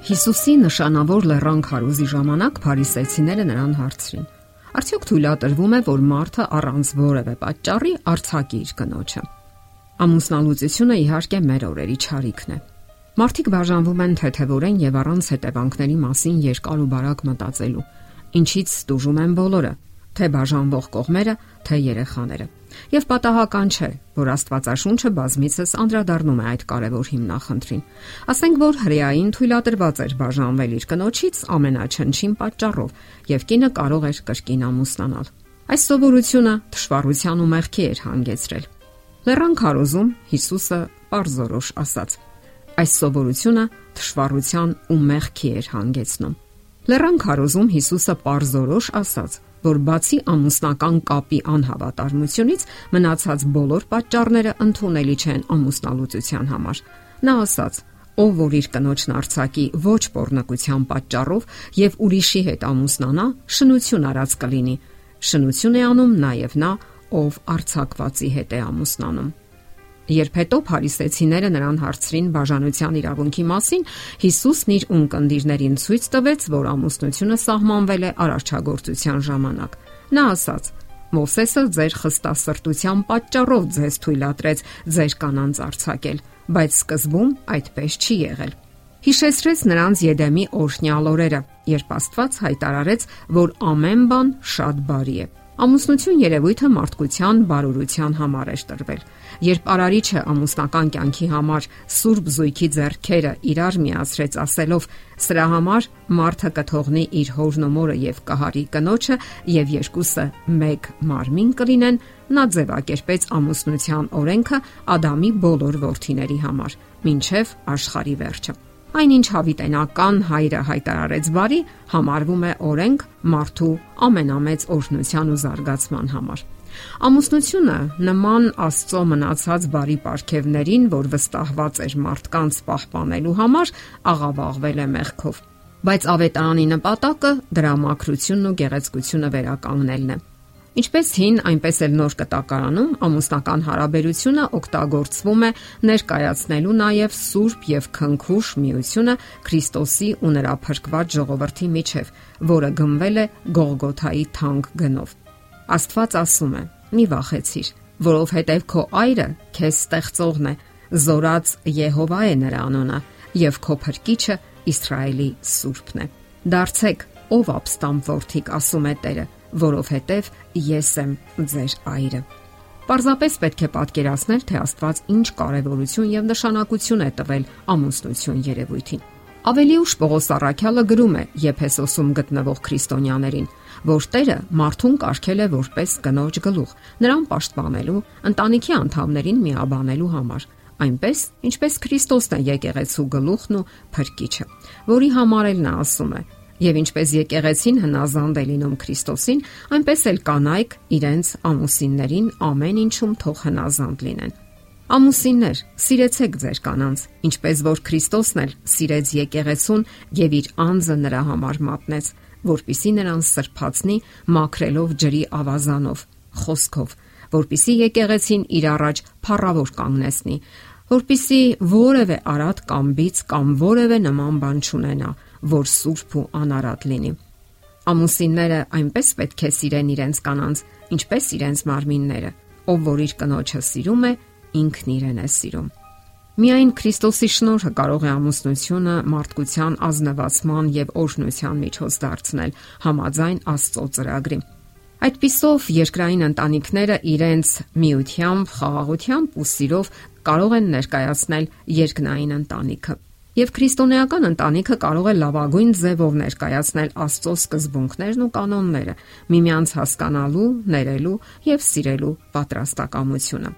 Հիսուսի նշանավոր լեռան քարոզի ժամանակ փարիսեցիները նրան հարցրին. Արդյոք թույլատրվում է, որ մարդը առանց որևէ պատճառի արցակի իր կնոջը։ Ամուսնալուծությունը իհարկե մեր օրերի ճարիքն է։ Մարդիկ բաժանվում են թեթևորեն եւ առանց հետևանքների մասին երկար ու բարակ մտածելու, ինչից ստուժում են բոլորը, թե բաժանվող կողմերը, թե երեխաները։ Եվ պատահական չէ, որ Աստվածաշունչը բազմիցս անդրադառնում է այդ կարևոր հիմնախնդրին։ Ասենք որ հրեային թույլատրված էր բաժանվել իր կնոջից ամենաչնչին պատճառով, եւ կինը կարող էր կրկին ամուսնանալ։ Այս սովորությունը դժվարության ու մեղքի էր հանգեցրել։ Լեռան քարոզում Հիսուսը པարզորոշ ասաց. Այս սովորությունը դժվարության ու մեղքի էր հանգեցնում։ Լեռան քարոզում Հիսուսը པարզորոշ ասաց որ բացի ամուսնական կապի անհավատարմությունից մնացած բոլոր պատճառները ընդունելի չեն ամուսնալուծության համար։ Նա ասաց. Ով որ իր կնոջն արցակի ոչ pornokության պատճառով եւ ուրիշի հետ ամուսնանա, շնություն արած կլինի։ Շնություն է անում նաեւ նա, ով արցակվածի հետ է ամուսնանում։ Երբ հետո փարիսեցիները նրան հարցրին բաժանության իրավունքի մասին, Հիսուսն իր ունկնդիրներին ցույց տվեց, որ ամուսնությունը սահմանվել է արարչագործության ժամանակ։ Նա ասաց. Մովսեսը ձեր խստասրտության պատճառով ձեզ թույլատրեց ձեր կանանց արձակել, բայց սկզբում այդպես չի եղել։ Հիշեցրեց նրանց Եդեմի օրհնյալ օրերը, երբ Աստված հայտարարեց, որ ամեն բան շատ բարի է։ Ամուսնություն երևույթը մարդկության բարօրության համար է տրվել։ Երբ Արարիչը ամուսնական կյանքի համար Սուրբ Զույգի ձեռքերը իրար միացրեց ասելով. «Սրա համար մարդը կթողնի իր հորն ու մորը եւ կահարի կնոջը եւ երկուսը մեկ մարմին կլինեն», նա ձևակերպեց ամուսնության օրենքը Ադամի բոլոր որդիների համար, ինչև աշխարի վերջը։ Այնինչ հավիտենական հայրը հայտարարեց բարի, համարվում է օրենք մարդու ամենամեծ օրհնության ու զարգացման համար։ Ամուսնությունը նման Աստծո մնացած բարի ապարքևներին, որ վստահված էր մարդկանց պահպանելու համար, աղավաղվել է մեղքով։ Բայց ավետարանի նպատակը դրա մաքրությունն ու գեղեցկությունը վերականգնելն է։ Ինչպես հին, այնպես էլ նոր կտակարանում ամուսնական հարաբերությունը օգտագործվում է ներկայացնելու նաև սուրբ եւ քնքուշ միությունը Քրիստոսի ու նրա փրկված ժողովրդի միջև, որը գնվել է Գողգոթայի թանկ գնով։ Աստված ասում է. «Մի վախեցիր, որովհետև քո այրը քեզ ստեղծողն է, զորած Եհովա է նրա անունը, եւ քո փրկիչը Իսրայելի Սուրբն է»։ Դարձեք, ով ապստամբ որդիկ, ասում է Տերը որովհետև ես եմ ձեր այրը։ Պարզապես պետք է պատկերացնել, թե Աստված ինչ կարևորություն եւ նշանակություն է տվել ամուսնություն երևույթին։ Ավելի ուշ Պողոս Առաքյալը գրում է Եփեսոսում գտնվող քրիստոնյաներին, որ Տերը մարդուն կարգել է որպես կնոջ գլուխ, նրան պաշտպանելու, ընտանիքի անդամներին միաբանելու համար, այնպես ինչպես Քրիստոսն է եկեղեցու գլուխն ու փրկիչը, որի համար էլ նա ասում է. Եվ ինչպես եկեղեցին հնազանդ է լինում Քրիստոսին, այնպես էլ կանայք իրենց ամուսիններին ամեն ինչում թող հնազանդ լինեն։ Ամուսիններ, սիրեցեք ձեր կանանց, ինչպես որ Քրիստոսն էլ սիրեց եկեղեցուն եւ իր անձը նրա համար մատնեց, որpիսի նրան սրբացնի մաքրելով ջրի ավազանով, խոսքով, որpիսի եկեղեցին իր առաջ փառավոր կանգնեցնի, որpիսի որևէ արատ կամ բիծ կամ որևէ նման բան չունենա, որ սուրբ ու անարատ լինի։ Ամուսինները այնպես պետք է սիրեն իրենց կանանց, ինչպես իրենց մարմինները։ Ով որ իր կնոջը սիրում է, ինքն իրեն է սիրում։ Միայն Քրիստոսի շնորհը կարող է ամուսնությունը մարդկության ազնվացման եւ օրհնության միջոց դարձնել համաձայն Աստծո ծրագրի։ Այդ պիսով երկրային ընտանիքները իրենց միությամբ, խաղաղությամբ ու սիրով կարող են ներկայացնել երկնային ընտանիքը։ Եվ քրիստոնեական ընտանիքը կարող է լավագույն ձևով ներկայացնել Աստծո սկզբունքներն ու կանոնները՝ միմյանց հասկանալու, ներելու եւ սիրելու պատրաստակամությունը։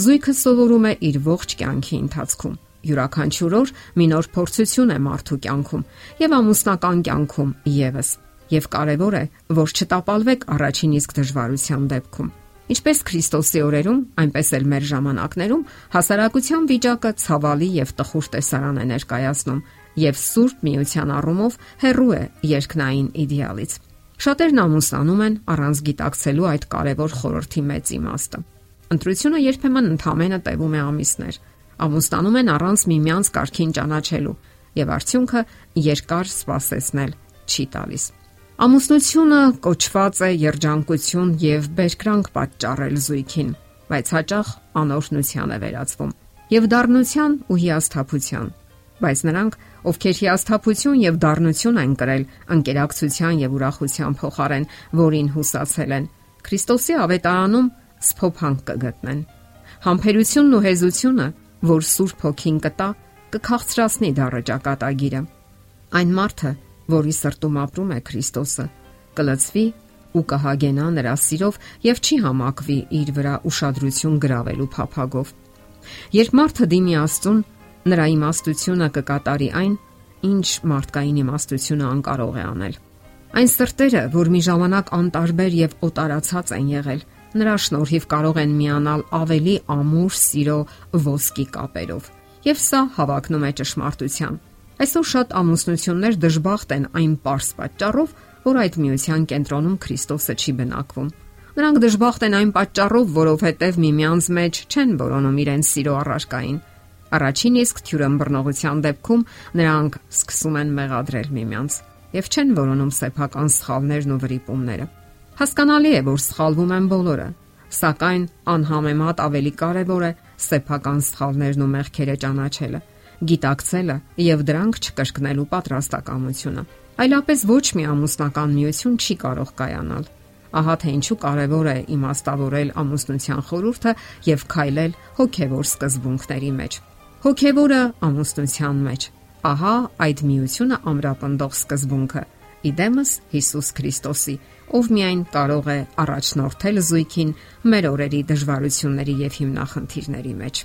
Զույգը սովորում է իր ողջ կյանքի ընթացքում։ Յուրաքանչյուր օր մի նոր փորձություն է մարդու կյանքում եւ ամուսնական կյանքում եւս։ Եվ կարեւոր է, որ չտապալվեք առաջին իսկ դժվարության դեպքում։ Ինչպես Քրիստոսի օրերում, այնպես էլ մեր ժամանակներում հասարակության վիճակը ցավալի եւ տխուր տեսարան է ներկայացնում եւ սուրբ միության առումով հերու է երկնային իդեալից։ Շատերն ամուսնանում են առանց գիտակցելու այդ կարևոր խորհրդի մեծ իմաստը։ Ընտրությունը երբեմն ընդհանրապես տևում է ամիսներ։ Ամուսնանում են առանց միմյանց կարքին ճանաչելու եւ արդյունքը երկար սպասեցնել չի տալիս։ Ամուսնությունը կոչված է երջանկություն եւ բերկրանք պատճառել զույգին, բայց հաճախ անօրնության է վերածվում եւ դառնության ու հիասթափության բայց նրանք, ովքեր հիասթափություն եւ դառնություն են կրել անկերակցության եւ ուրախության փոխարեն, որին հուսացել են, Քրիստոսի ավետարանում սփոփանք կգտնեն։ Համբերությունն ու հեզությունը, որ Սուրբ Հոգին կտա, կքաղցրացնի դառը ճակատագիրը։ Այն մարդը, որի սրտում ապրում է Քրիստոսը, կլծվի ու կհագենա նրա սիրով եւ չի համակվի իր վրա ուշադրություն գրավելու փափագով։ Երբ մարդը դիմի Աստծուն, նրա իմաստությունը կկատարի այն, ինչ մարդկային իմաստությունը անկարող է անել։ Այն սրտերը, որ մի ժամանակ անտարբեր եւ օտարացած են եղել, նրա շնորհիվ կարող են միանալ ավելի ամուր սիրո ոսկի կապերով։ Եվ սա հավակնում է ճշմարտության։ Այսօր շատ ամուսնություններ դժբախտ են այն པարս պատճառով, որ այդ միության կենտրոնում Քրիստոսը չի բնակվում։ Նրանք դժբախտ են այն պատճառով, որովհետև միմյանց մեջ չեն որոնում իրենց սիրո առարկային Առաջին իսկ թյուրըմբռնողության դեպքում նրանք սկսում են մեղադրել միմյանց եւ չեն որոնում սեփական սխալներն ու վրիպումները։ Հասկանալի է, որ սխալվում են բոլորը, սակայն անհամեմատ ավելի կարևոր է սեփական սխալներն ու մեղքերը ճանաչելը, գիտակցելը եւ դրանք չկրկնելու պատրաստակամությունը։ Այլապես ոչ մի ամուսնական միություն չի կարող կայանալ։ Ահա թե ինչու կարևոր է իմաստավորել ամուսնության խորհուրդը եւ քայլել հոգեվոր սկզբունքների մեջ։ Հոգևորը ամուսնության մեջ։ Ահա այդ միությունը ամրապնդող սկզբունքը։ Իդեմս Հիսուս Քրիստոսի, ով միայն կարող է առաջնորդել զույգին մեր օրերի դժվարությունների եւ հիմնախնդիրների մեջ։